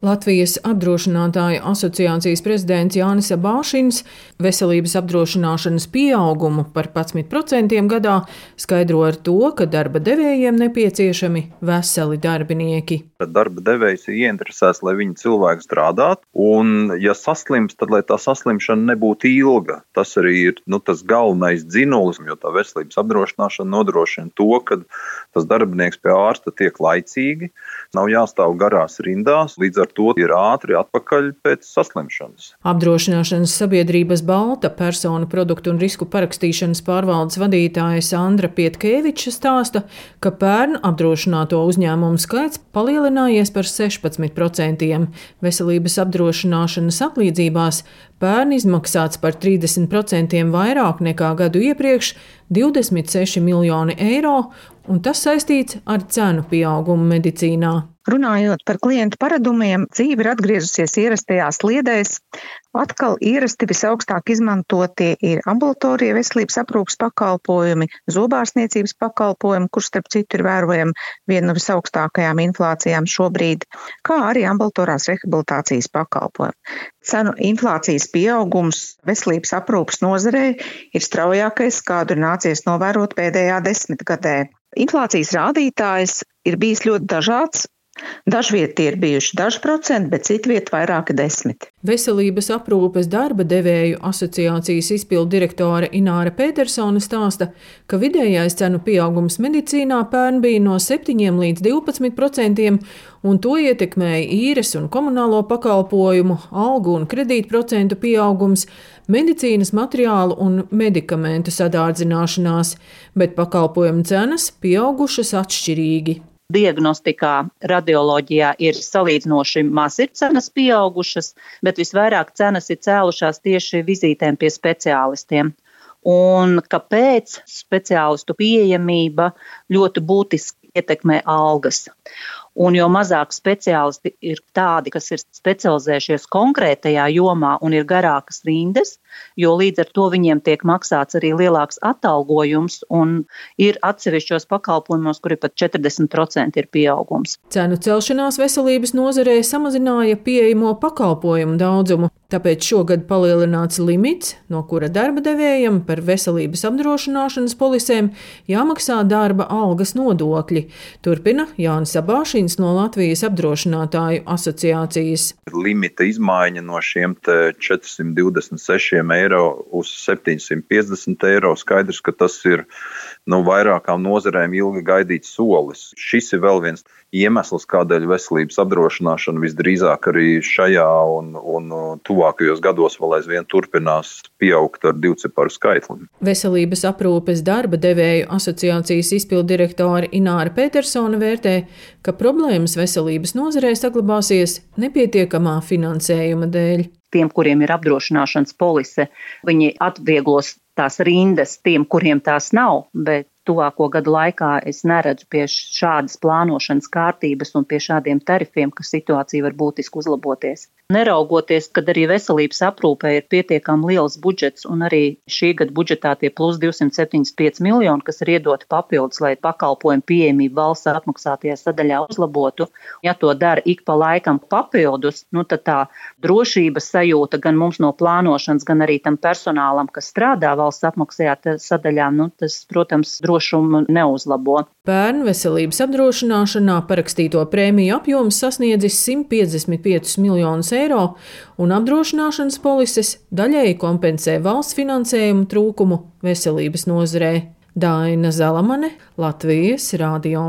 Latvijas apdrošinātāju asociācijas prezidents Jānis Abāšins veselības apdrošināšanas pieaugumu par 11% gadā skaidro ar to, ka darba devējiem nepieciešami veseli darbinieki. Darba devējs ir ieinteresēts, lai viņa cilvēks strādātu, un, ja saslims, tad lai tā saslimšana nebūtu ilga. Tas arī ir nu, tas galvenais dzinulis, jo tā veselības apdrošināšana nodrošina to, ka tas darbinieks pie ārsta tiek laicīgi, nav jāstāv garās rindās. Līdz ar ar to ir ātri atpakaļ pēc saslimšanas. Apdrošināšanas sabiedrības Balta personu produktu un risku parakstīšanas pārvaldes vadītāja Sandra Pietkeviča stāsta, ka pērn apdrošināto uzņēmumu skaits palielinājies par 16%. Veselības apdrošināšanas atlīdzībās pērn izmaksāts par 30% vairāk nekā gadu iepriekš - 26 miljoni eiro, un tas saistīts ar cenu pieaugumu medicīnā. Runājot par klientu paradumiem, dzīve ir atgriezusies ierastajās sliedēs. Atkal ierasti visaugstāk izmantotie ir ambulatorie veselības aprūpas pakalpojumi, zobārstniecības pakalpojumi, kurš starp citu ir vērojama viena no visaugstākajām inflācijām šobrīd, kā arī ambulatorās rehabilitācijas pakalpojumi. Cenu inflācijas pieaugums veselības aprūpas nozarē ir straujākais, kādu ir nācies novērot pēdējā desmitgadē. Inflācijas rādītājs ir bijis ļoti dažāds, Dažviet tie ir bijuši daži procenti, bet citviet vairāki desmit. Veselības aprūpes darba devēju asociācijas izpildu direktore Ināra Petersone stāsta, ka vidējais cenu pieaugums medicīnā pērn bija no 7 līdz 12 procentiem, un to ietekmēja īres un komunālo pakalpojumu, algu un kredītprocentu pieaugums, medicīnas materiālu un medikamentu sadārdzināšanās, bet pakalpojumu cenas pieaugušas atšķirīgi diagnostikā, radioloģijā ir salīdzinoši maz ir cenas pieaugušas, bet visvairāk cenas ir cēlušās tieši vizītēm pie speciālistiem. Un kāpēc speciālistu pieejamība ļoti būtiski ietekmē algas? Un jo mazāk speciālisti ir tādi, kas ir specializējušies konkrētajā jomā un ir garākas rindas, jo līdz ar to viņiem tiek maksāts arī lielāks atalgojums un ir atsevišķos pakalpojumos, kur ir pat 40% ir pieaugums. Cenu celšanās veselības nozarē samazināja pieejamo pakalpojumu daudzumu, tāpēc šogad palielināts limits, no kura darba devējiem par veselības apdrošināšanas polisēm jāmaksā darba algas nodokļi. Turpina Jānis Abāši Mašīnas no Latvijas apdrošinātāju asociācijas. Limita izmaiņa no šiem 426 eiro uz 750 eiro. Skaidrs, ka tas ir nu, vairākām nozarēm ilgi gaidīts solis. Šis ir vēl viens iemesls, kādēļ veselības apdrošināšana visdrīzāk arī šajā un, un tuvākajos gados vēl aizvien turpinās pieaugt ar divciparu skaitli. Veselības aprūpes darba devēju asociācijas izpildirektore Ināra Petersona vērtē, ka problēmas veselības nozarē saglabāsies nepietiekamā finansējuma dēļ. Tiem, kuriem ir apdrošināšanas polise, viņi atvieglos tās rindas tiem, kuriem tās nav, bet tuvāko gadu laikā es neredzu pie šādas plānošanas kārtības un pie šādiem tarifiem, ka situācija var būtiski uzlaboties. Neraugoties, kad arī veselības aprūpē ir pietiekami liels budžets un arī šī gada budžetā tie plus 275 miljoni, kas ir iedoti papildus, lai pakalpojumu pieejamību valsts apmaksātajā sadaļā uzlabotu. Ja to dara ik pa laikam papildus, nu tad tā drošības sajūta gan mums no plānošanas, gan arī tam personālam, kas strādā valsts apmaksātajā sadaļā, nu tas, protams, drošumu neuzlabo. Bērnu veselības apdrošināšanā parakstīto prēmiju apjoms sasniedzis 155 miljonus eiro, un apdrošināšanas polises daļēji kompensē valsts finansējumu trūkumu veselības nozarē. Daina Zalamane, Latvijas Rādio.